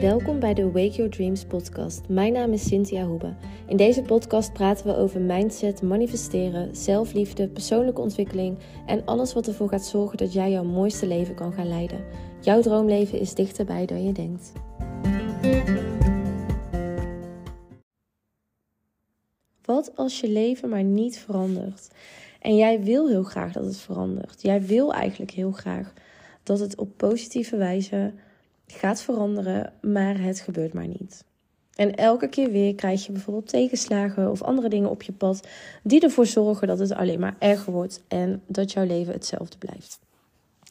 Welkom bij de Wake Your Dreams podcast. Mijn naam is Cynthia Hoebe. In deze podcast praten we over mindset, manifesteren, zelfliefde, persoonlijke ontwikkeling en alles wat ervoor gaat zorgen dat jij jouw mooiste leven kan gaan leiden. Jouw droomleven is dichterbij dan je denkt. Wat als je leven maar niet verandert? En jij wil heel graag dat het verandert. Jij wil eigenlijk heel graag dat het op positieve wijze gaat veranderen, maar het gebeurt maar niet. En elke keer weer krijg je bijvoorbeeld tegenslagen of andere dingen op je pad die ervoor zorgen dat het alleen maar erger wordt en dat jouw leven hetzelfde blijft.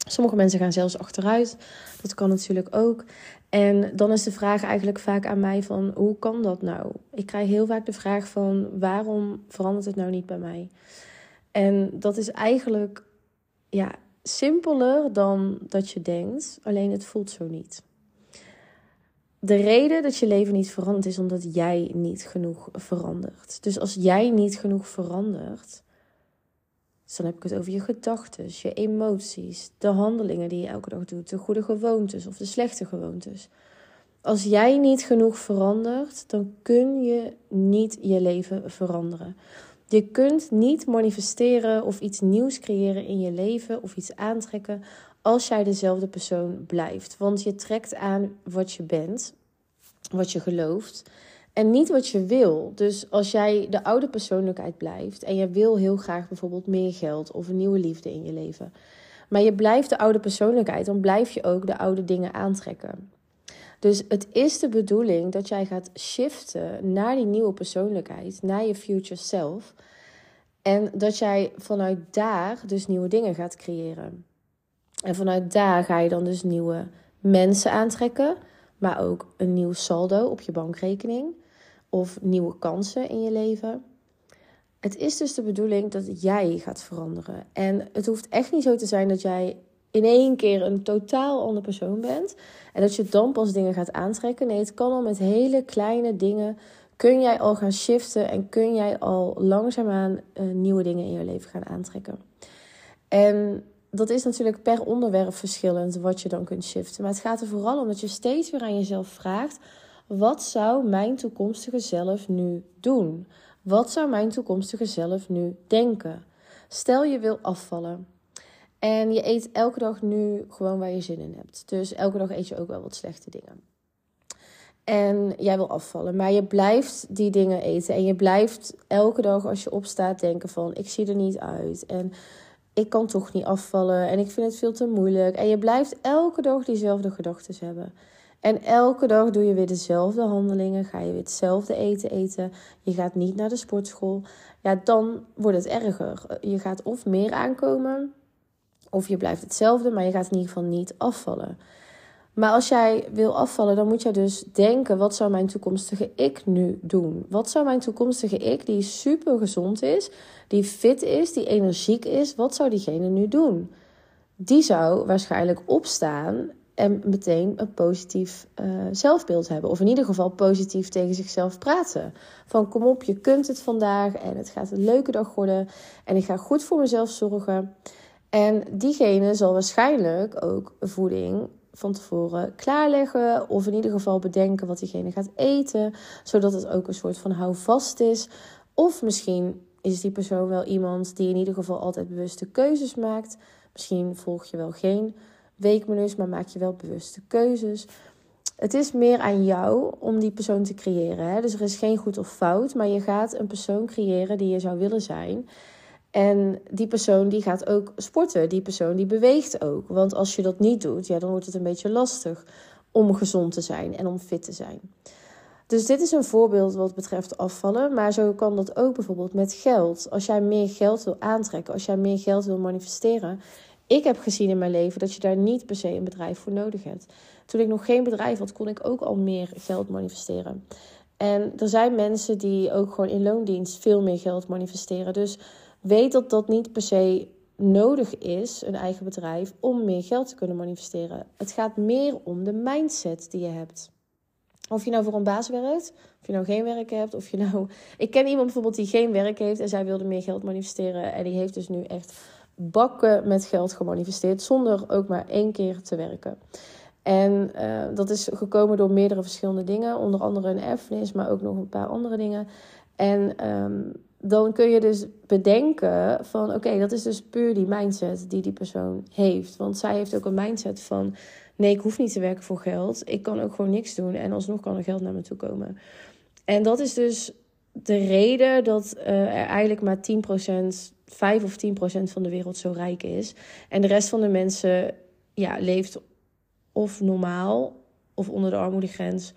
Sommige mensen gaan zelfs achteruit. Dat kan natuurlijk ook. En dan is de vraag eigenlijk vaak aan mij van hoe kan dat nou? Ik krijg heel vaak de vraag van waarom verandert het nou niet bij mij? En dat is eigenlijk ja, simpeler dan dat je denkt, alleen het voelt zo niet. De reden dat je leven niet verandert is omdat jij niet genoeg verandert. Dus als jij niet genoeg verandert, dus dan heb ik het over je gedachten, je emoties, de handelingen die je elke dag doet, de goede gewoontes of de slechte gewoontes. Als jij niet genoeg verandert, dan kun je niet je leven veranderen. Je kunt niet manifesteren of iets nieuws creëren in je leven of iets aantrekken als jij dezelfde persoon blijft. Want je trekt aan wat je bent, wat je gelooft en niet wat je wil. Dus als jij de oude persoonlijkheid blijft en je wil heel graag bijvoorbeeld meer geld of een nieuwe liefde in je leven, maar je blijft de oude persoonlijkheid, dan blijf je ook de oude dingen aantrekken. Dus het is de bedoeling dat jij gaat shiften naar die nieuwe persoonlijkheid, naar je future self. En dat jij vanuit daar dus nieuwe dingen gaat creëren. En vanuit daar ga je dan dus nieuwe mensen aantrekken, maar ook een nieuw saldo op je bankrekening of nieuwe kansen in je leven. Het is dus de bedoeling dat jij gaat veranderen. En het hoeft echt niet zo te zijn dat jij in één keer een totaal andere persoon bent. En dat je dan pas dingen gaat aantrekken. Nee, het kan al met hele kleine dingen. Kun jij al gaan shiften en kun jij al langzaamaan uh, nieuwe dingen in je leven gaan aantrekken. En dat is natuurlijk per onderwerp verschillend wat je dan kunt shiften. Maar het gaat er vooral om dat je steeds weer aan jezelf vraagt: wat zou mijn toekomstige zelf nu doen? Wat zou mijn toekomstige zelf nu denken? Stel je wil afvallen. En je eet elke dag nu gewoon waar je zin in hebt. Dus elke dag eet je ook wel wat slechte dingen. En jij wil afvallen, maar je blijft die dingen eten. En je blijft elke dag als je opstaat denken van ik zie er niet uit. En ik kan toch niet afvallen. En ik vind het veel te moeilijk. En je blijft elke dag diezelfde gedachten hebben. En elke dag doe je weer dezelfde handelingen. Ga je weer hetzelfde eten eten. Je gaat niet naar de sportschool. Ja, dan wordt het erger. Je gaat of meer aankomen of je blijft hetzelfde, maar je gaat in ieder geval niet afvallen. Maar als jij wil afvallen, dan moet je dus denken: wat zou mijn toekomstige ik nu doen? Wat zou mijn toekomstige ik, die super gezond is, die fit is, die energiek is, wat zou diegene nu doen? Die zou waarschijnlijk opstaan en meteen een positief uh, zelfbeeld hebben. Of in ieder geval positief tegen zichzelf praten. Van kom op, je kunt het vandaag en het gaat een leuke dag worden. En ik ga goed voor mezelf zorgen. En diegene zal waarschijnlijk ook voeding van tevoren klaarleggen. Of in ieder geval bedenken wat diegene gaat eten. Zodat het ook een soort van houvast is. Of misschien is die persoon wel iemand die in ieder geval altijd bewuste keuzes maakt. Misschien volg je wel geen weekmenu's, maar maak je wel bewuste keuzes. Het is meer aan jou om die persoon te creëren. Hè? Dus er is geen goed of fout, maar je gaat een persoon creëren die je zou willen zijn. En die persoon die gaat ook sporten. Die persoon die beweegt ook. Want als je dat niet doet, ja, dan wordt het een beetje lastig om gezond te zijn en om fit te zijn. Dus dit is een voorbeeld wat betreft afvallen. Maar zo kan dat ook bijvoorbeeld met geld. Als jij meer geld wil aantrekken, als jij meer geld wil manifesteren. Ik heb gezien in mijn leven dat je daar niet per se een bedrijf voor nodig hebt. Toen ik nog geen bedrijf had, kon ik ook al meer geld manifesteren. En er zijn mensen die ook gewoon in loondienst veel meer geld manifesteren. Dus weet dat dat niet per se nodig is, een eigen bedrijf, om meer geld te kunnen manifesteren. Het gaat meer om de mindset die je hebt. Of je nou voor een baas werkt, of je nou geen werk hebt, of je nou. Ik ken iemand bijvoorbeeld die geen werk heeft en zij wilde meer geld manifesteren. En die heeft dus nu echt bakken met geld gemanifesteerd, zonder ook maar één keer te werken. En uh, dat is gekomen door meerdere verschillende dingen. Onder andere een erfenis, maar ook nog een paar andere dingen. En um, dan kun je dus bedenken van... oké, dat is dus puur die mindset die die persoon heeft. Want zij heeft ook een mindset van... nee, ik hoef niet te werken voor geld. Ik kan ook gewoon niks doen en alsnog kan er geld naar me toe komen. En dat is dus de reden dat uh, er eigenlijk maar 10%, 5 of 10% van de wereld zo rijk is. En de rest van de mensen ja, leeft of normaal of onder de armoedegrens.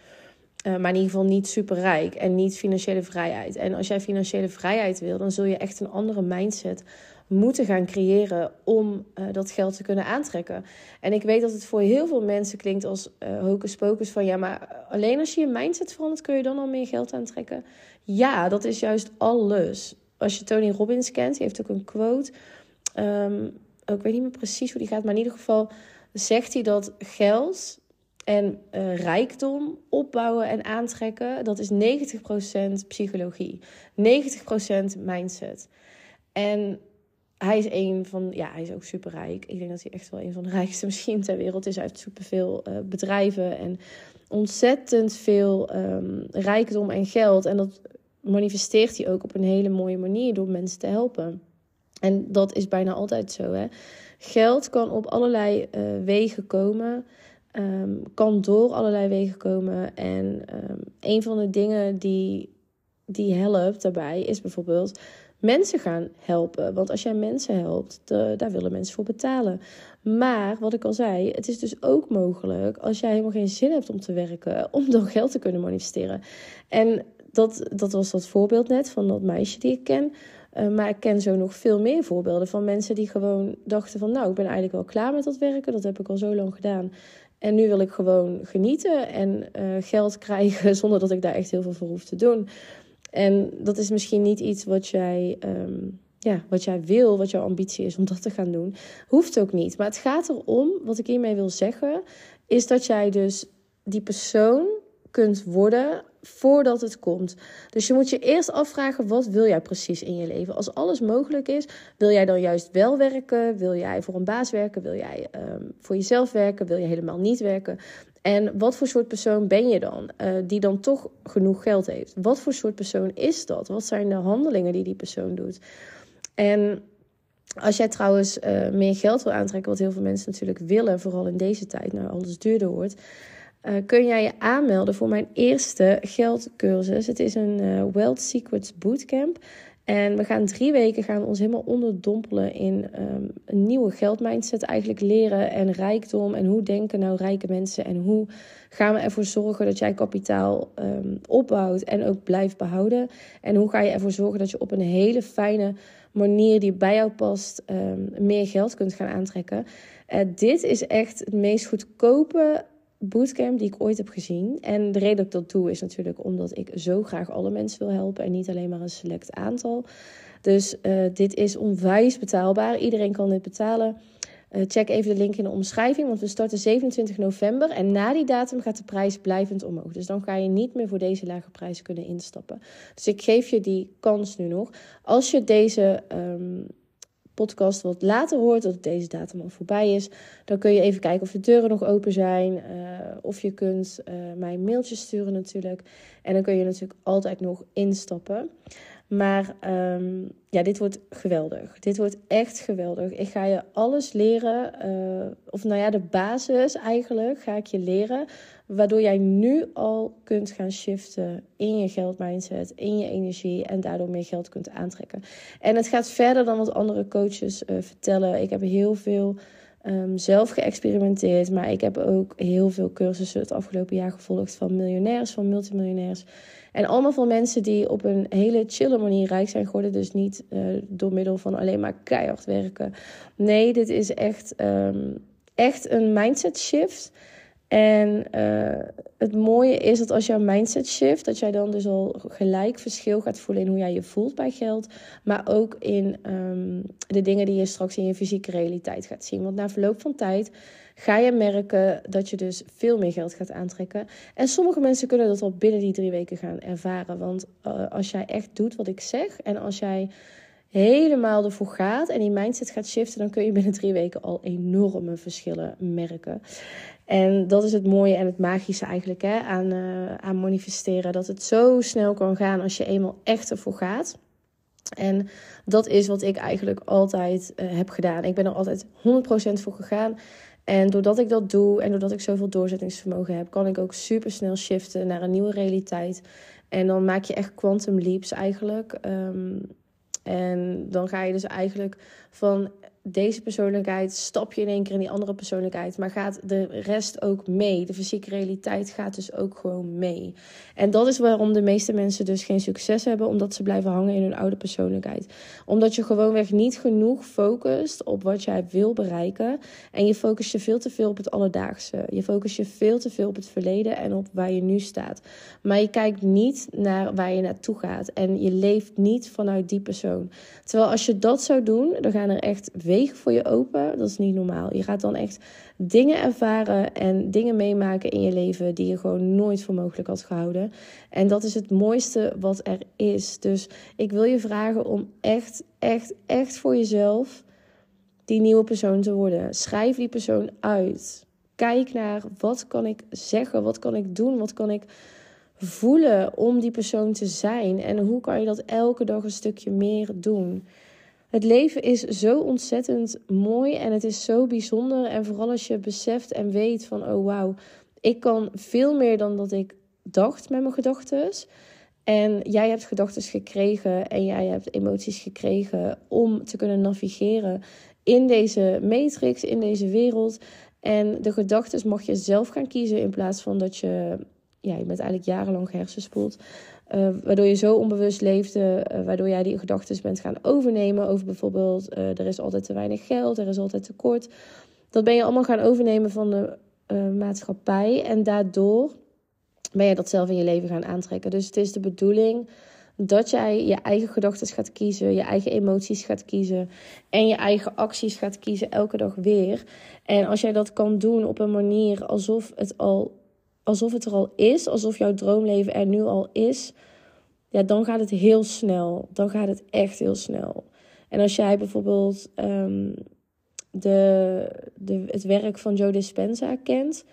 Uh, maar in ieder geval niet super rijk en niet financiële vrijheid. En als jij financiële vrijheid wil, dan zul je echt een andere mindset moeten gaan creëren om uh, dat geld te kunnen aantrekken. En ik weet dat het voor heel veel mensen klinkt als uh, hocus pocus van ja, maar alleen als je je mindset verandert, kun je dan al meer geld aantrekken. Ja, dat is juist alles. Als je Tony Robbins kent, die heeft ook een quote. Ik weet niet meer precies hoe die gaat, maar in ieder geval zegt hij dat geld en uh, rijkdom opbouwen en aantrekken, dat is 90% psychologie, 90% mindset. En hij is een van, ja, hij is ook superrijk. Ik denk dat hij echt wel een van de rijkste misschien ter wereld is. Heeft superveel uh, bedrijven en ontzettend veel um, rijkdom en geld. En dat manifesteert hij ook op een hele mooie manier door mensen te helpen. En dat is bijna altijd zo. Hè? Geld kan op allerlei uh, wegen komen. Um, kan door allerlei wegen komen. En um, een van de dingen die, die helpt daarbij is bijvoorbeeld mensen gaan helpen. Want als jij mensen helpt, daar willen mensen voor betalen. Maar wat ik al zei, het is dus ook mogelijk als jij helemaal geen zin hebt om te werken, om dan geld te kunnen manifesteren. En dat, dat was dat voorbeeld net van dat meisje die ik ken. Uh, maar ik ken zo nog veel meer voorbeelden van mensen die gewoon dachten van... nou, ik ben eigenlijk wel klaar met dat werken. Dat heb ik al zo lang gedaan. En nu wil ik gewoon genieten en uh, geld krijgen zonder dat ik daar echt heel veel voor hoef te doen. En dat is misschien niet iets wat jij, um, ja, wat jij wil, wat jouw ambitie is om dat te gaan doen. Hoeft ook niet. Maar het gaat erom, wat ik hiermee wil zeggen, is dat jij dus die persoon kunt worden voordat het komt. Dus je moet je eerst afvragen: wat wil jij precies in je leven? Als alles mogelijk is, wil jij dan juist wel werken? Wil jij voor een baas werken? Wil jij um, voor jezelf werken? Wil je helemaal niet werken? En wat voor soort persoon ben je dan? Uh, die dan toch genoeg geld heeft. Wat voor soort persoon is dat? Wat zijn de handelingen die die persoon doet? En als jij trouwens uh, meer geld wil aantrekken, wat heel veel mensen natuurlijk willen, vooral in deze tijd, nou alles duurder wordt. Uh, kun jij je aanmelden voor mijn eerste geldcursus. Het is een uh, Wealth Secrets Bootcamp. En we gaan drie weken gaan ons helemaal onderdompelen in um, een nieuwe geldmindset. Eigenlijk leren en rijkdom. En hoe denken nou rijke mensen? En hoe gaan we ervoor zorgen dat jij kapitaal um, opbouwt en ook blijft behouden? En hoe ga je ervoor zorgen dat je op een hele fijne manier die bij jou past um, meer geld kunt gaan aantrekken? Uh, dit is echt het meest goedkope bootcamp die ik ooit heb gezien. En de reden dat ik dat doe is natuurlijk omdat ik zo graag alle mensen wil helpen en niet alleen maar een select aantal. Dus uh, dit is onwijs betaalbaar. Iedereen kan dit betalen. Uh, check even de link in de omschrijving, want we starten 27 november. En na die datum gaat de prijs blijvend omhoog. Dus dan ga je niet meer voor deze lage prijs kunnen instappen. Dus ik geef je die kans nu nog. Als je deze um, podcast wat later hoort, dat deze datum al voorbij is, dan kun je even kijken of de deuren nog open zijn. Uh, of je kunt uh, mij een mailtje sturen natuurlijk. En dan kun je natuurlijk altijd nog instappen. Maar um, ja, dit wordt geweldig. Dit wordt echt geweldig. Ik ga je alles leren. Uh, of nou ja, de basis eigenlijk ga ik je leren. Waardoor jij nu al kunt gaan shiften in je geldmindset, in je energie. En daardoor meer geld kunt aantrekken. En het gaat verder dan wat andere coaches uh, vertellen. Ik heb heel veel um, zelf geëxperimenteerd. Maar ik heb ook heel veel cursussen het afgelopen jaar gevolgd van miljonairs, van multimiljonairs. En allemaal van mensen die op een hele chille manier rijk zijn geworden. Dus niet uh, door middel van alleen maar keihard werken. Nee, dit is echt, um, echt een mindset shift. En uh, het mooie is dat als jouw mindset shift, dat jij dan dus al gelijk verschil gaat voelen in hoe jij je voelt bij geld. Maar ook in um, de dingen die je straks in je fysieke realiteit gaat zien. Want na verloop van tijd ga je merken dat je dus veel meer geld gaat aantrekken. En sommige mensen kunnen dat al binnen die drie weken gaan ervaren. Want uh, als jij echt doet wat ik zeg en als jij helemaal ervoor gaat en die mindset gaat shiften, dan kun je binnen drie weken al enorme verschillen merken. En dat is het mooie en het magische eigenlijk hè, aan, uh, aan manifesteren. Dat het zo snel kan gaan als je eenmaal echt ervoor gaat. En dat is wat ik eigenlijk altijd uh, heb gedaan. Ik ben er altijd 100% voor gegaan. En doordat ik dat doe en doordat ik zoveel doorzettingsvermogen heb, kan ik ook super snel shiften naar een nieuwe realiteit. En dan maak je echt quantum leaps eigenlijk. Um, en dan ga je dus eigenlijk van deze persoonlijkheid stap je in één keer in die andere persoonlijkheid. Maar gaat de rest ook mee? De fysieke realiteit gaat dus ook gewoon mee. En dat is waarom de meeste mensen dus geen succes hebben, omdat ze blijven hangen in hun oude persoonlijkheid. Omdat je gewoonweg niet genoeg focust op wat jij wil bereiken. En je focust je veel te veel op het alledaagse. Je focust je veel te veel op het verleden en op waar je nu staat. Maar je kijkt niet naar waar je naartoe gaat. En je leeft niet vanuit die persoon. Terwijl als je dat zou doen, dan gaan er echt voor je open. Dat is niet normaal. Je gaat dan echt dingen ervaren en dingen meemaken in je leven die je gewoon nooit voor mogelijk had gehouden. En dat is het mooiste wat er is. Dus ik wil je vragen om echt, echt, echt voor jezelf die nieuwe persoon te worden. Schrijf die persoon uit. Kijk naar wat kan ik zeggen, wat kan ik doen, wat kan ik voelen om die persoon te zijn en hoe kan je dat elke dag een stukje meer doen. Het leven is zo ontzettend mooi en het is zo bijzonder. En vooral als je beseft en weet van, oh wauw, ik kan veel meer dan dat ik dacht met mijn gedachten. En jij hebt gedachten gekregen en jij hebt emoties gekregen om te kunnen navigeren in deze matrix, in deze wereld. En de gedachten mag je zelf gaan kiezen in plaats van dat je, ja, je bent eigenlijk jarenlang hersenspoeld. Uh, waardoor je zo onbewust leefde, uh, waardoor jij die gedachten bent gaan overnemen over bijvoorbeeld uh, er is altijd te weinig geld, er is altijd tekort. Dat ben je allemaal gaan overnemen van de maatschappij en daardoor ben je dat zelf in je leven gaan aantrekken. Dus het is de bedoeling dat jij je eigen gedachten gaat kiezen, je eigen emoties gaat kiezen en je eigen acties gaat kiezen elke dag weer. En als jij dat kan doen op een manier alsof het al alsof het er al is, alsof jouw droomleven er nu al is, ja, dan gaat het heel snel. Dan gaat het echt heel snel. En als jij bijvoorbeeld um, de, de, het werk van Joe Dispenza kent.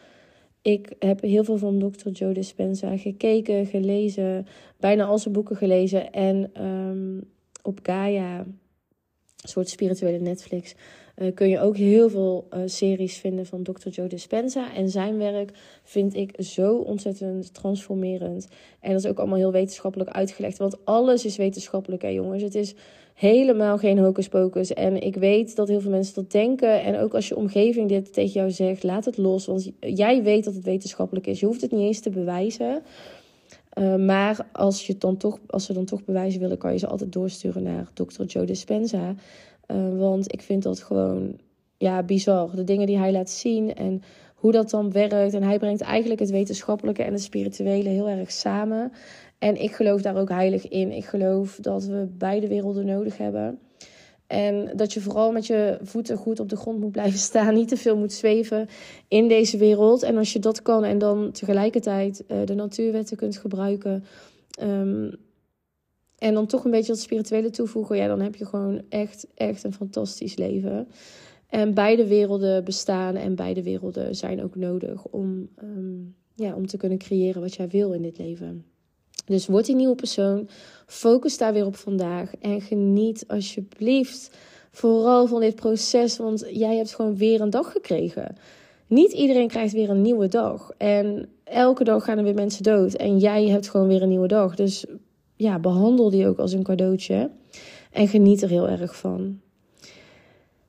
Ik heb heel veel van Dr. Joe Dispenza gekeken, gelezen, bijna al zijn boeken gelezen. En um, op Gaia, een soort spirituele Netflix, uh, kun je ook heel veel uh, series vinden van Dr. Joe Dispenza. En zijn werk vind ik zo ontzettend transformerend. En dat is ook allemaal heel wetenschappelijk uitgelegd. Want alles is wetenschappelijk, hè jongens. Het is helemaal geen hocus pocus. En ik weet dat heel veel mensen dat denken. En ook als je omgeving dit tegen jou zegt, laat het los. Want jij weet dat het wetenschappelijk is. Je hoeft het niet eens te bewijzen. Uh, maar als, je dan toch, als ze dan toch bewijzen willen, kan je ze altijd doorsturen naar Dr. Joe Dispenza. Uh, want ik vind dat gewoon ja, bizar. De dingen die hij laat zien en hoe dat dan werkt. En hij brengt eigenlijk het wetenschappelijke en het spirituele heel erg samen. En ik geloof daar ook heilig in. Ik geloof dat we beide werelden nodig hebben. En dat je vooral met je voeten goed op de grond moet blijven staan. Niet te veel moet zweven in deze wereld. En als je dat kan en dan tegelijkertijd uh, de natuurwetten kunt gebruiken. Um, en dan toch een beetje dat spirituele toevoegen. Ja, dan heb je gewoon echt, echt een fantastisch leven. En beide werelden bestaan en beide werelden zijn ook nodig om, um, ja, om te kunnen creëren wat jij wil in dit leven. Dus word die nieuwe persoon. Focus daar weer op vandaag. En geniet alsjeblieft vooral van dit proces. Want jij hebt gewoon weer een dag gekregen. Niet iedereen krijgt weer een nieuwe dag. En elke dag gaan er weer mensen dood. En jij hebt gewoon weer een nieuwe dag. Dus ja, behandel die ook als een cadeautje. En geniet er heel erg van.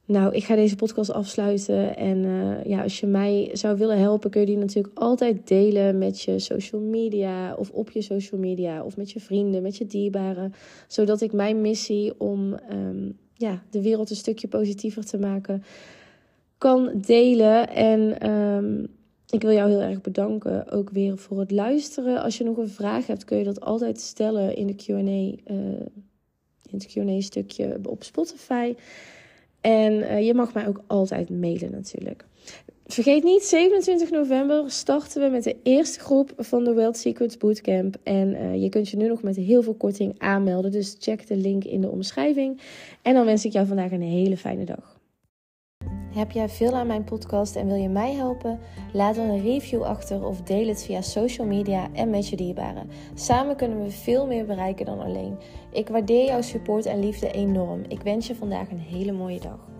Nou, ik ga deze podcast afsluiten. En uh, ja, als je mij zou willen helpen, kun je die natuurlijk altijd delen met je social media. Of op je social media. Of met je vrienden, met je dierbaren. Zodat ik mijn missie om um, ja, de wereld een stukje positiever te maken kan delen. En um, ik wil jou heel erg bedanken ook weer voor het luisteren. Als je nog een vraag hebt, kun je dat altijd stellen in de QA. Uh, in het QA-stukje op Spotify. En uh, je mag mij ook altijd mailen natuurlijk. Vergeet niet, 27 november starten we met de eerste groep van de World Secrets Bootcamp. En uh, je kunt je nu nog met heel veel korting aanmelden. Dus check de link in de omschrijving. En dan wens ik jou vandaag een hele fijne dag. Heb jij veel aan mijn podcast en wil je mij helpen? Laat dan een review achter of deel het via social media en met je dierbaren. Samen kunnen we veel meer bereiken dan alleen. Ik waardeer jouw support en liefde enorm. Ik wens je vandaag een hele mooie dag.